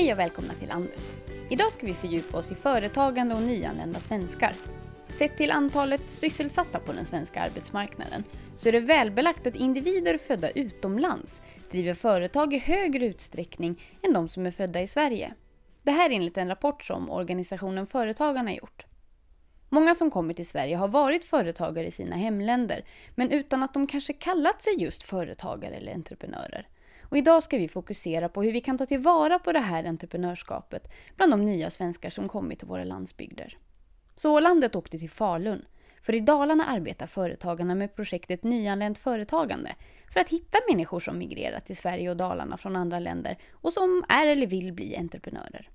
Hej och välkomna till Landet. Idag ska vi fördjupa oss i företagande och nyanlända svenskar. Sett till antalet sysselsatta på den svenska arbetsmarknaden så är det välbelagt att individer födda utomlands driver företag i högre utsträckning än de som är födda i Sverige. Det här är enligt en rapport som organisationen Företagarna gjort. Många som kommer till Sverige har varit företagare i sina hemländer, men utan att de kanske kallat sig just företagare eller entreprenörer. Och idag ska vi fokusera på hur vi kan ta tillvara på det här entreprenörskapet bland de nya svenskar som kommit till våra landsbygder. Så landet åkte till Falun, för i Dalarna arbetar företagarna med projektet Nyanlänt företagande för att hitta människor som migrerat till Sverige och Dalarna från andra länder och som är eller vill bli entreprenörer.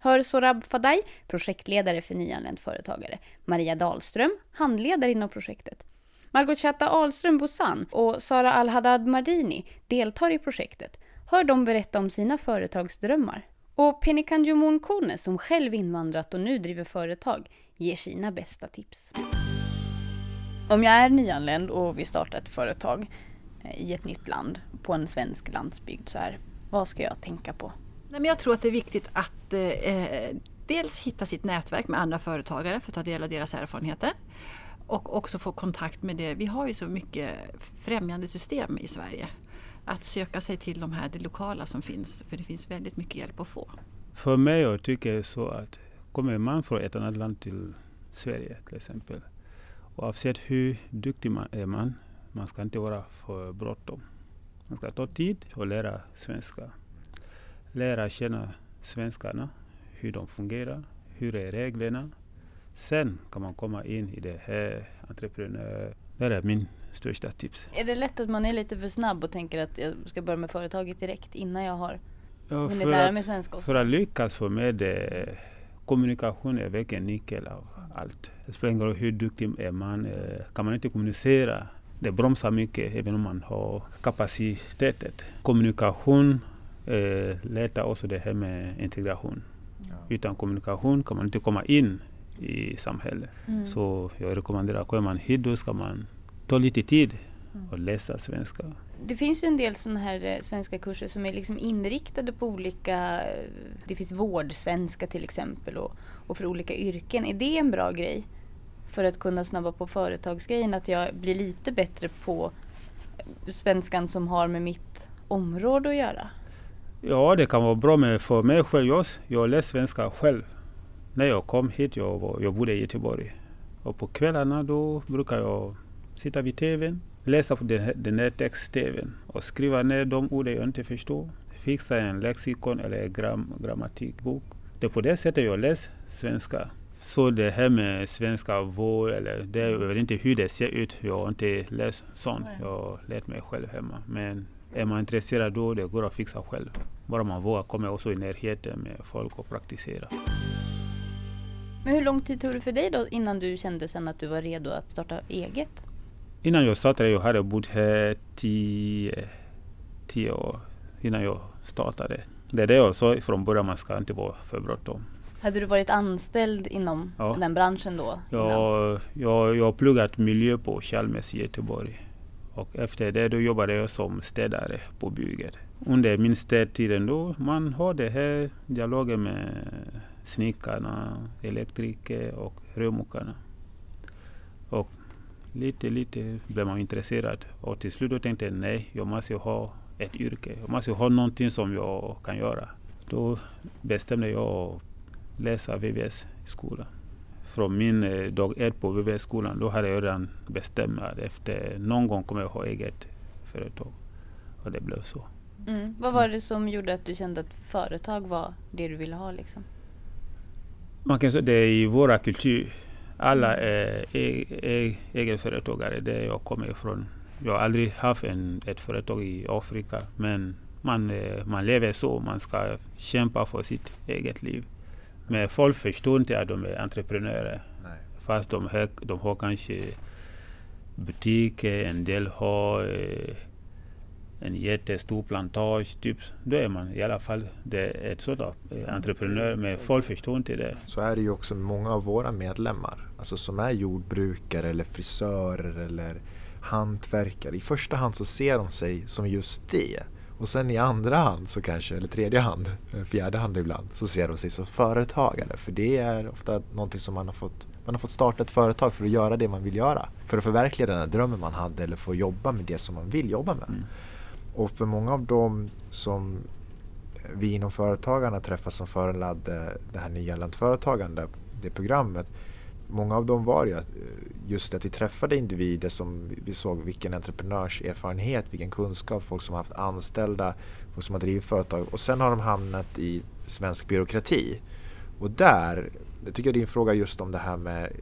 Hör Sorab Fadai, projektledare för Nyanländ företagare, Maria Dahlström, handledare inom projektet, Margot Chatta Ahlström Bosan och Sara Al-Haddad Mardini deltar i projektet. Hör dem berätta om sina företagsdrömmar. Och Penikan Jumon Kone, som själv invandrat och nu driver företag, ger sina bästa tips. Om jag är nyanländ och vill starta ett företag eh, i ett nytt land på en svensk landsbygd så här, vad ska jag tänka på? Nej, men jag tror att det är viktigt att eh, dels hitta sitt nätverk med andra företagare för att ta del av deras erfarenheter. Och också få kontakt med det. Vi har ju så mycket främjande system i Sverige. Att söka sig till de här, det lokala som finns. För det finns väldigt mycket hjälp att få. För mig jag tycker så att kommer man från ett annat land till Sverige till exempel. Oavsett hur duktig man är man, man ska inte vara för bråttom. Man ska ta tid och lära svenska. Lära känna svenskarna, hur de fungerar, hur är reglerna. Sen kan man komma in i det här entreprenör. Det är min största tips. Är det lätt att man är lite för snabb och tänker att jag ska börja med företaget direkt innan jag har Ja, hunnit för, lära mig svenska också? för att lyckas för mig, det, kommunikation är verkligen nyckel av allt. Det spelar ingen roll hur duktig är man, eh, kan man inte kommunicera, det bromsar mycket även om man har kapaciteten. Kommunikation eh, lättar också det här med integration. Utan kommunikation kan man inte komma in i samhället. Mm. Så jag rekommenderar, kommer man hit då ska man ta lite tid Mm. och läsa svenska. Det finns ju en del sådana här eh, svenska kurser som är liksom inriktade på olika, eh, det finns vårdsvenska till exempel och, och för olika yrken. Är det en bra grej? För att kunna snabba på företagsgrejen, att jag blir lite bättre på svenskan som har med mitt område att göra? Ja, det kan vara bra, men för mig själv, jag, jag läser svenska själv. När jag kom hit, jag, var, jag bodde i Göteborg. Och på kvällarna då brukar jag sitta vid tvn, läsa på den, den här text-tvn och skriva ner de ord jag inte förstår. Fixa en lexikon eller gram, grammatikbok. Det är på det sättet jag läser svenska. Så det här med svenska vård, eller det, jag vet inte hur det ser ut. Jag har inte läst sånt. Jag har lärt mig själv hemma. Men är man intresserad då, det går att fixa själv. Bara man vågar komma också i närheten med folk och praktisera. Men hur lång tid tog det för dig då innan du kände sen att du var redo att starta eget? Innan jag startade, jag hade bott här tio, tio år innan jag startade. Det är det jag sa från början, man ska inte vara för bråttom. Hade du varit anställd inom Ja. den branschen då? innan? Jag, jag, jag har pluggat miljö på Chalmers i Göteborg. Och efter det då jobbade jag som städare på bygget. Under min städtiden då, man har det här dialogen med snickarna, elektriker och rörmokarna. Och lite, lite blev man intresserad. Och till slut då tänkte jag nej, jag måste ha ett yrke. Jag måste ha någonting som jag kan göra. Då bestämde jag att läsa VVS i skolan från min eh, dag ett på VVS-skolan, då hade jag redan bestämt mig att efter någon gång kommer jag ha eget företag. Och det blev så. Mm. Vad var det som gjorde att du kände att företag var det du ville ha liksom? Man kan säga det är i våra kultur. Alla är e- e- egenföretagare, där jag kommer ifrån. Jag har aldrig haft en, ett företag i Afrika, men man, eh, man lever så. Man ska kämpa för sitt eget liv. Men folk förstår inte att de är entreprenörer. Nej. Fast de har, de har kanske butiker, en del har eh, en jättestor plantage. Typ. Då är man i alla fall det är ett sådant entreprenör, men folk förstår inte det. Så är det ju också många av våra medlemmar, alltså som är jordbrukare eller frisörer eller hantverkare. I första hand så ser de sig som just det. Och sen i andra hand, så kanske, eller tredje hand, fjärde hand ibland, så ser de sig som företagare. För det är ofta någonting som man har fått man har fått starta ett företag för att göra det man vill göra. För att förverkliga den här drömmen man hade eller få jobba med det som man vill jobba med. Mm. Och för många av dem som vi inom Företagarna träffar som föranledde det här nyanlänt företagande, det programmet. Många av dem var ju just att vi träffade individer som vi såg vilken entreprenörserfarenhet, vilken kunskap, folk som har haft anställda, folk som har drivit företag och sen har de hamnat i svensk byråkrati. Och där, jag tycker din fråga just om det här med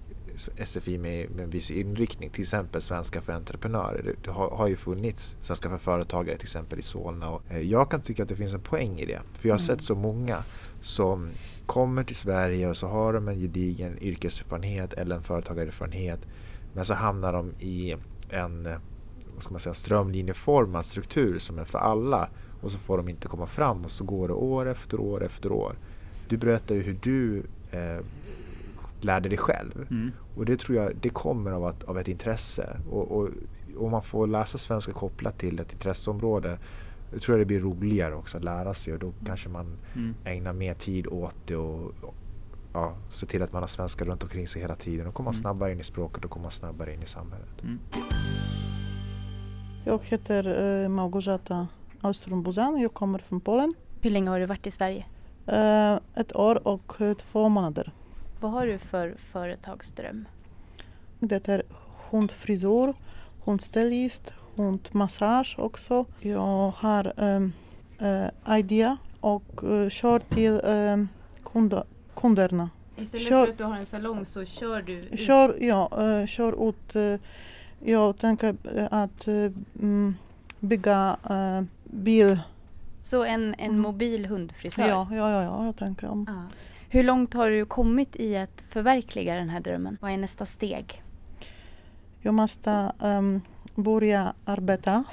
SFI med, med en viss inriktning, till exempel Svenska för entreprenörer. Det, har, har, ju funnits Svenska för företagare till exempel i Solna. Och, eh, jag kan tycka att det finns en poäng i det. För jag har mm. sett så många som kommer till Sverige och så har de en gedigen yrkeserfarenhet eller en företagarerfarenhet. Men så hamnar de i en vad ska man säga, strömlinjeformad struktur som är för alla. Och så får de inte komma fram och så går det år efter år efter år. Du berättar ju hur du eh, lärde dig själv. Mm. Och det tror jag det kommer av, att, av ett intresse. Och, och om man får läsa svenska kopplat till ett intresseområde jag tror jag det blir roligare också att lära sig och då kanske man mm. ägnar mer tid åt det och, och ja, se till att man har svenskar runt omkring sig hela tiden. Då kommer man mm. snabbare in i språket och kommer man snabbare in i samhället. Mm. Jag heter uh, Małgorzata Austrum Buzan. Jag kommer från Polen. Hur länge har du varit i Sverige? Uh, ett år och två månader. Vad har du för företagsdröm? Det är hundfrisör, hundstylist, hundmassage också. Jag har um, uh, idé och uh, kör till um, kund, kunderna. Istället kör, för att du har en salong så kör du ut? Kör, ja, uh, kör ut. Uh, jag tänker att um, bygga bil. Så en, en mm. mobil hundfrisör? Ja, ja, ja, ja jag tänker om. Ah. Hur långt har du kommit i att förverkliga den här drömmen? Vad är nästa steg? Jag måste um, börja arbeta.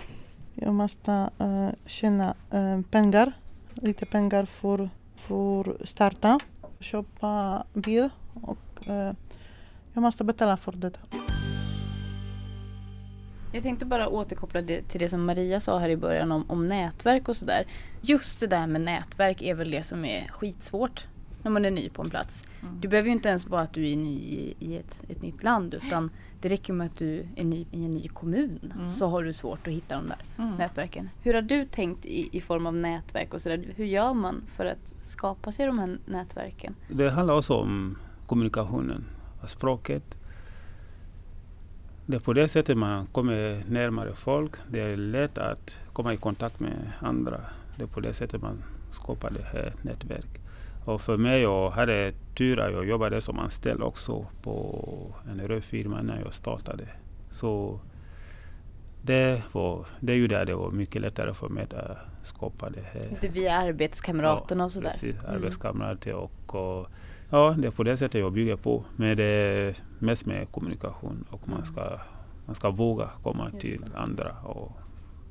Jag måste uh, tjäna uh, pengar, lite pengar för, för starta, köpa bil och uh, jag måste betala för det. Jag tänkte bara återkoppla det till det som Maria sa här i början om, om nätverk och sådär. Just det där med nätverk är väl det som är skitsvårt när man är ny på en plats. Mm. Det behöver ju inte ens vara att du är ny i, i ett, ett, nytt land utan det räcker med att du är ny i en ny kommun mm. så har du svårt att hitta de där mm. nätverken. Hur har du tänkt i, i form av nätverk och sådär? Hur gör man för att skapa sig de här nätverken? Det handlar också om kommunikationen, språket. Det är på det sättet man kommer närmare folk. Det är lätt att komma i kontakt med andra. Det är på det sättet man skapar det här nätverket. Och för mig, jag hade tur att jag jobbade som anställd också på en röd firma när jag startade. Så det, var, det gjorde att det var mycket lättare för mig att skapa det här. Just det, via arbetskamraterna ja, och sådär? Precis, mm. arbetskamrater och, och, ja, det är på det sättet jag bygger på. Men det är mest med kommunikation och man mm. ska, man ska våga komma till andra och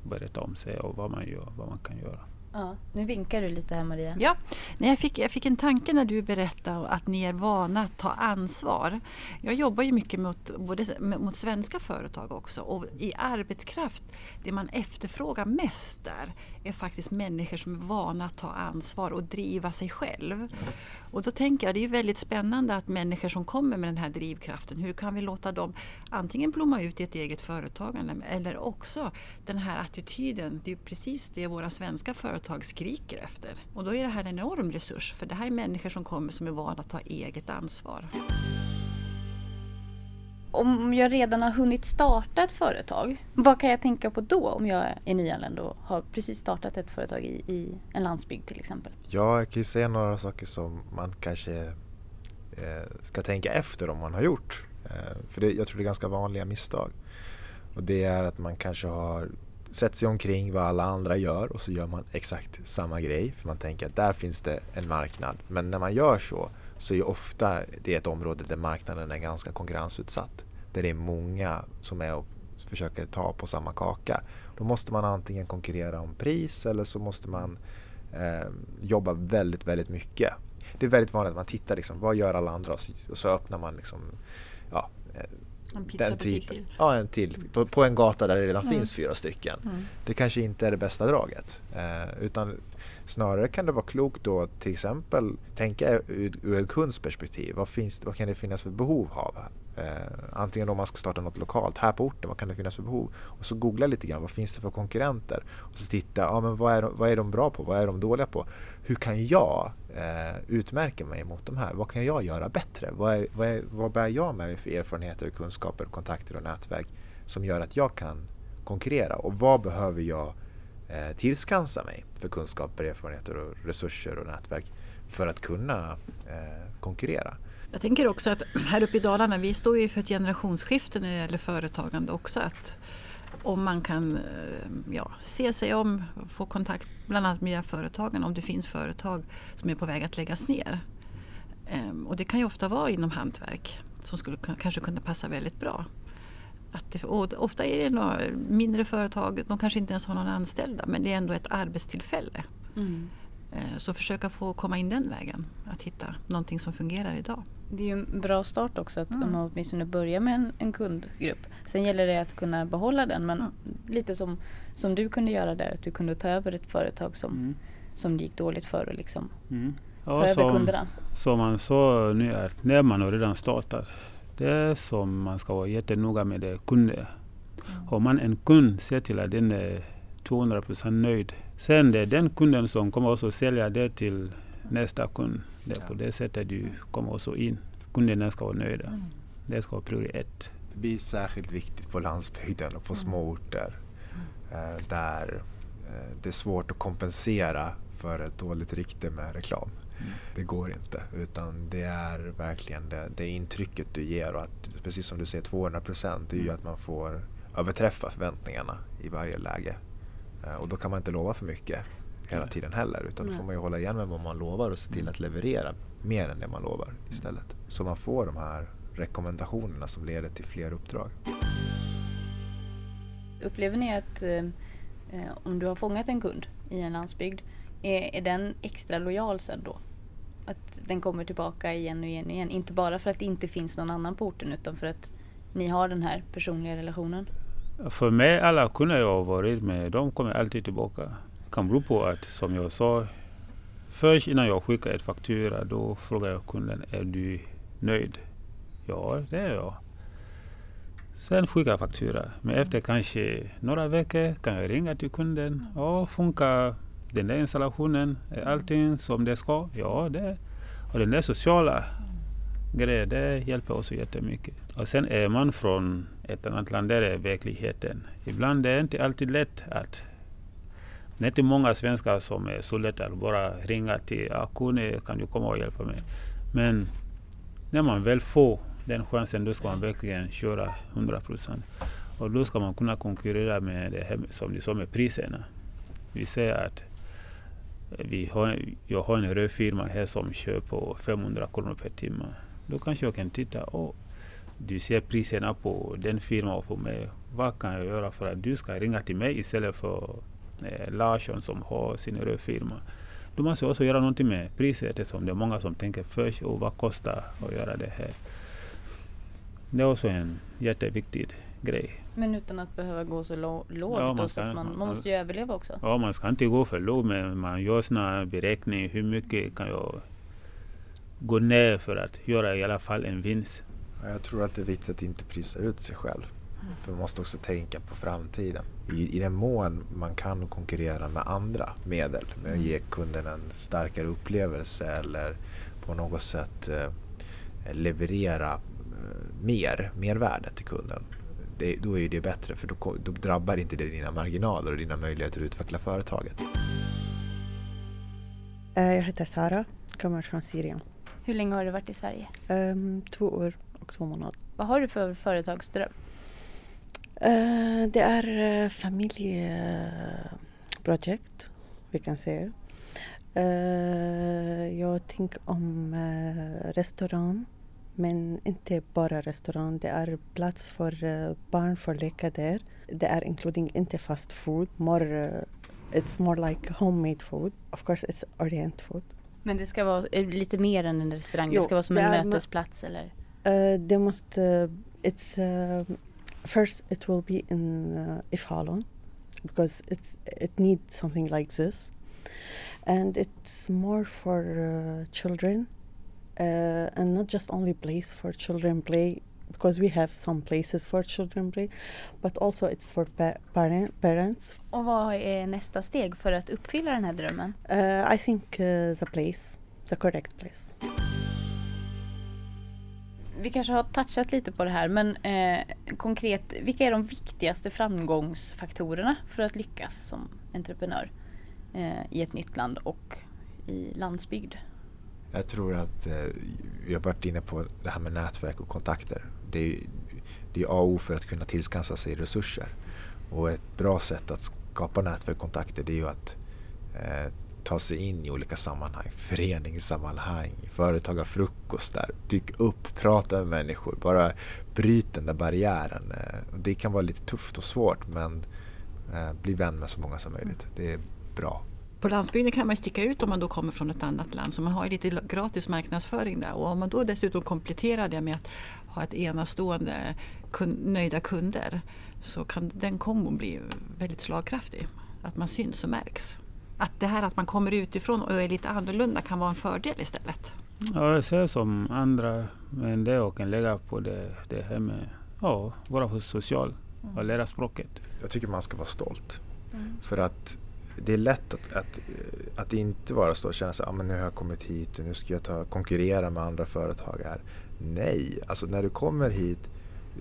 berätta om sig och vad man gör, vad man kan göra. Ja, nu vinkar du lite här Maria. Ja, Nej, jag, fick, jag fick en tanke när du berättade att ni är vana att ta ansvar. Jag jobbar ju mycket mot, både, mot svenska företag också och i arbetskraft, det man efterfrågar mest där är faktiskt människor som är vana att ta ansvar och driva sig själv. Och då tänker jag det är väldigt spännande att människor som kommer med den här drivkraften, hur kan vi låta dem antingen blomma ut i ett eget företagande eller också den här attityden, det är precis det våra svenska företag skriker efter. Och då är det här en enorm resurs för det här är människor som kommer som är vana att ta eget ansvar om jag redan har hunnit starta ett företag, vad kan jag tänka på då om jag är nyanländ och har precis startat ett företag i, i en landsbygd till exempel? Ja, jag kan ju säga några saker som man kanske eh, ska tänka efter om man har gjort. Eh, för det, jag tror det är ganska vanliga misstag. Och det är att man kanske har sett sig omkring vad alla andra gör och så gör man exakt samma grej för man tänker att där finns det en marknad. Men när man gör så så är ofta det ett område där marknaden är ganska konkurrensutsatt. Där det är många som är och försöker ta på samma kaka. Då måste man antingen konkurrera om pris eller så måste man eh, jobba väldigt, väldigt mycket. Det är väldigt vanligt att man tittar liksom, vad gör alla andra och så, och så öppnar man liksom, ja, eh, en den typen. Ja, en till. På, på en gata där det redan Mm. finns fyra stycken. Mm. Det kanske inte är det bästa draget. Eh, utan snarare kan det vara klokt då till exempel tänka ur, ur en kunds perspektiv. Vad, finns, vad kan det finnas för behov av? Eh, antingen om man ska starta något lokalt här på orten, vad kan det finnas för behov? Och så googla lite grann, vad finns det för konkurrenter? Och så titta, ja, men vad, är vad är de bra på? Vad är de dåliga på? Hur kan jag eh, utmärker mig mot de här? Vad kan jag göra bättre? Vad, är, vad, är, vad bär jag med mig för erfarenheter, kunskaper, kontakter och nätverk som gör att jag kan konkurrera? Och vad behöver jag eh, tillskansa mig för kunskaper, erfarenheter och resurser och nätverk för att kunna eh, konkurrera? Jag tänker också att här uppe i Dalarna, vi står ju för ett generationsskifte när det gäller företagande också. Att om man kan eh, ja, se sig om, få kontakt bland annat med företagen om det finns företag som är på väg att läggas ner. Ehm, Och det kan ju ofta vara inom hantverk som skulle kunna- kanske kunna passa väldigt bra. Att det, ofta är det några mindre företag, de kanske inte ens har någon anställda men det är ändå ett arbetstillfälle. Mm. Eh, Så försöka få komma in den vägen, att hitta någonting som fungerar idag. Det är ju en bra start också att Mm. man åtminstone börjar med en, en kundgrupp. Sen gäller det att kunna behålla den men Mm. lite som, som du kunde göra där, att du kunde ta över ett företag som, Mm. som det gick dåligt för och liksom Mm. ta Ja, över som, kunderna. som man sa nu när man har redan startat, det är som man ska vara jättenoga med det kunder. Har man en kund, se till att den är 200% nöjd. Sen det är den kunden som kommer också sälja det till nästa kund. Det är på det sättet du kommer också in. Kunderna ska vara nöjda. Mm. Det ska vara prioritet ett. Det blir särskilt viktigt på landsbygden och på Mm. små orter eh, där eh, det är svårt att kompensera för ett dåligt rykte med reklam. Det går inte utan det är verkligen det, det intrycket du ger och att precis som du säger 200 procent det är ju att man får överträffa förväntningarna i varje läge. Eh, och då kan man inte lova för mycket hela tiden heller utan då får man ju hålla igen med vad man lovar och se till Mm. att leverera mer än det man lovar istället. Så man får de här rekommendationerna som leder till fler uppdrag. Upplever ni att eh, eh, om du har fångat en kund i en landsbygd, är, är den extra lojal sen då? Att den kommer tillbaka igen och igen och igen. Inte bara för att det inte finns någon annan på orten utan för att ni har den här personliga relationen. För mig, alla kunder jag har varit med, de kommer alltid tillbaka. Det kan bero på att, som jag sa, först innan jag skickar ett faktura, då frågar jag kunden, är du nöjd? Ja, det är jag. Sen skickar jag faktura. Men efter kanske några veckor kan jag ringa till kunden. Ja, funkar den där installationen? Är allting som det ska? Ja, det Och den där sociala grejer, det hjälper också jättemycket. Och sen är man från ett annat land, där är verkligheten. Ibland är det inte alltid lätt att... Det är inte många svenskar som är så lätta att bara ringa till Akune, kan du komma och hjälpa mig? Men när man väl får den chansen, då ska man verkligen köra 100 procent. Och då ska man kunna konkurrera med det här som du sa med priserna. Vi säger att vi har, jag har en röd firma här som kör på 500 kronor per timme. Då kanske jag kan titta, oh, du ser priserna på den firman och på mig. Vad kan jag göra för att du ska ringa till mig istället för eh, Larsson som har sin rörfirma. Då måste också göra någonting med priset eftersom det är många som tänker först, och vad kostar att göra det här? Det är också en jätteviktig grej. Men utan att behöva gå så lågt. Ja, man ska- man, man måste ju överleva också. Ja, man ska inte gå för lågt men man gör såna beräkningar. Hur mycket kan jag gå ner för att göra i alla fall en vinst? Ja, Jag tror att det är viktigt att inte prisa ut sig själv. För man måste också tänka på framtiden. I, I den mån man kan konkurrera med andra medel, med att ge kunden en starkare upplevelse eller på något sätt eh, leverera eh, mer, mervärde till kunden. Det, då är ju det bättre för då, då drabbar inte det dina marginaler och dina möjligheter att utveckla företaget. Eh, Jag heter Sara, kommer från Syrien. Hur länge har du varit i Sverige? Ehm, Två år och två månader. Vad har du för företagsdröm? Eh, Det är eh, familjeprojekt, vi kan säga. Eh, Jag tänker om eh, restaurang, men inte bara restaurang. Det är plats för eh, barn får leka där. Det är including inte fast food, more, eh, it's more like homemade food. Of course it's orient food. Men det ska vara eh, lite mer än en restaurang. Jo, det ska vara som en mötesplats eller? Eh, Det måste it's um, first it will be in uh, Ifalun because it's it needs something like this, and it's more for uh, children, uh, and not just only place for children play because we have some places for children play, but also it's for pa- parent, parents. Och vad är nästa steg för att uppfylla den här drömmen? Uh, I think uh, the place, the correct place. Vi kanske har touchat lite på det här men eh, konkret, vilka är de viktigaste framgångsfaktorerna för att lyckas som entreprenör eh, i ett nytt land och i landsbygd? Jag tror att eh, vi har varit inne på det här med nätverk och kontakter. Det är, det är A och O för att kunna tillskansa sig resurser. Och ett bra sätt att skapa nätverk och kontakter det är ju att eh, ta sig in i olika sammanhang. Föreningssammanhang, företagarfrukostar, dyk upp, prata med människor. Bara bryt den där barriären. Eh, det kan vara lite tufft och svårt men eh, bli vän med så många som möjligt. Det är bra. På landsbygden kan man sticka ut om man då kommer från ett annat land så man har ju lite gratis marknadsföring där och om man då dessutom kompletterar det med att ha ett enastående kund, nöjda kunder så kan den kombon bli väldigt slagkraftig. Att man syns och märks. Att det här att man kommer utifrån och är lite annorlunda kan vara en fördel istället. Ja, jag ser som andra, men det jag kan lägga på det, det här med ja, vara social och lära språket. Jag tycker man ska vara stolt. För att det är lätt att, att, att inte vara stolt och känna sig, ah, men nu har jag kommit hit och nu ska jag ta, konkurrera med andra företag här. Nej, alltså när du kommer hit,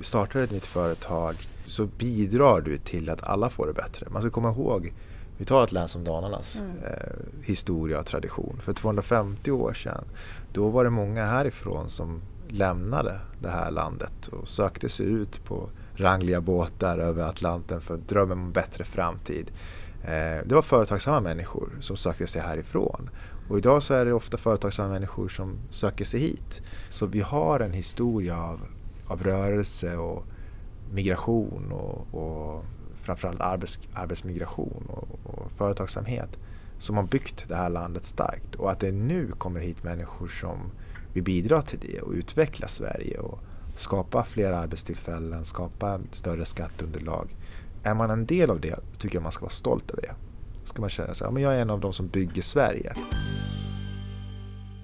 startar ett nytt företag så bidrar du till att alla får det bättre. Man ska komma ihåg, vi tar ett län som Dalarnas Mm. eh, historia och tradition. För 250 år sedan, då var det många härifrån som lämnade det här landet och sökte sig ut på rangliga båtar över Atlanten för drömmen om en bättre framtid. Eh, det var företagsamma människor som sökte sig härifrån. Och idag så är det ofta företagsamma människor som söker sig hit. Så vi har en historia av, av rörelse och migration och, och framförallt arbets, arbetsmigration och, och företagsamhet som har byggt det här landet starkt. Och att det nu kommer hit människor som vill bidra till det och utveckla Sverige och skapa fler arbetstillfällen, skapa större skatteunderlag. Är man en del av det tycker jag man ska vara stolt över det. Ska man känna sig, ja, men jag är en av de som bygger Sverige.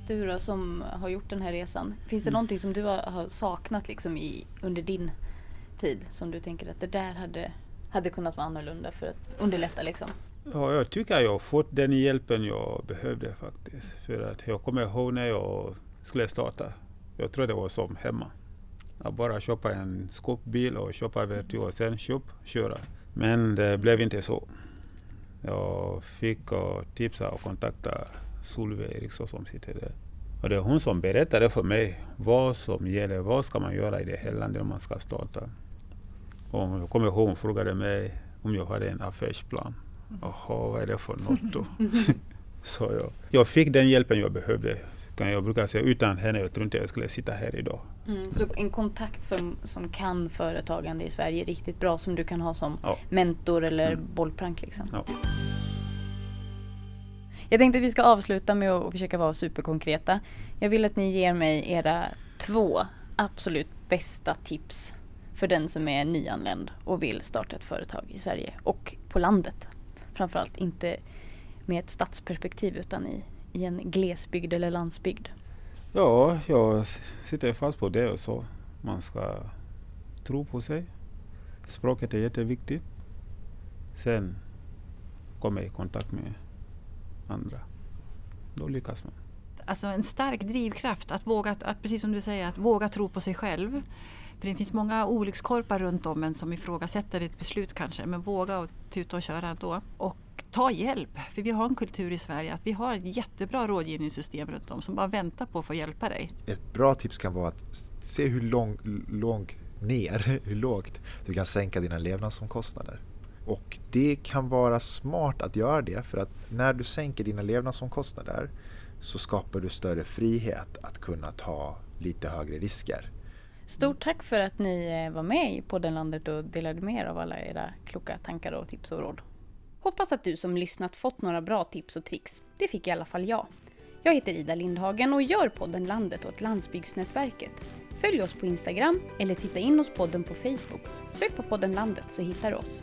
Du då som har gjort den här resan, finns det någonting som du har, saknat liksom i, under din tid som du tänker att det där hade, hade kunnat vara annorlunda för att underlätta liksom? Ja, jag tycker jag har fått den hjälpen jag behövde faktiskt. För att jag kommer ihåg när jag skulle starta. Jag tror det var som hemma. Att bara köpa en skåpbil och köpa verktyg och sen köp, köra. Men det blev inte så. Jag fick uh, tipsa och kontakta Solveig Eriksson som sitter där. Och det är hon som berättade för mig vad som gäller, vad ska man göra i det här landet om man ska starta. Och jag kommer ihåg hon frågade mig om jag hade en affärsplan. Jaha, vad är det för något då? Så jag, jag fick den hjälpen jag behövde. Kan jag brukar säga utan henne jag tror inte jag skulle sitta här idag. Mm, så en kontakt som, som kan företagande i Sverige riktigt bra som du kan ha som Ja. mentor eller Mm. bollplank liksom. Ja. Jag tänkte att vi ska avsluta med att försöka vara superkonkreta. Jag vill att ni ger mig era två absolut bästa tips för den som är nyanländ och vill starta ett företag i Sverige och på landet. Framförallt inte med ett stadsperspektiv utan i, i en glesbygd eller landsbygd. Ja, jag sitter fast på det och så. Man ska tro på sig. Språket är jätteviktigt. Sen komma i kontakt med andra. Då lyckas man. Alltså en stark drivkraft att våga, att, precis som du säger, att våga tro på sig själv. För det finns många olyckskorpar runt om en som ifrågasätter ett beslut kanske, men våga och tuta och köra ändå. Och ta hjälp, för vi har en kultur i Sverige att vi har ett jättebra rådgivningssystem runt om som bara väntar på att få hjälpa dig. Ett bra tips kan vara att se hur lång, långt ner, hur lågt du kan sänka dina levnadsomkostnader. Och det kan vara smart att göra det för att när du sänker dina levnadsomkostnader så skapar du större frihet att kunna ta lite högre risker. Stort tack för att ni eh, var med i podden Landet och delade med er av alla era kloka tankar och tips och råd. Hoppas att du som lyssnat fått några bra tips och tricks. Det fick i alla fall jag. Jag heter Ida Lindhagen och gör podden Landet åt Landsbygdsnätverket. Följ oss på Instagram eller titta in hos podden på Facebook. Sök på podden Landet så hittar du oss.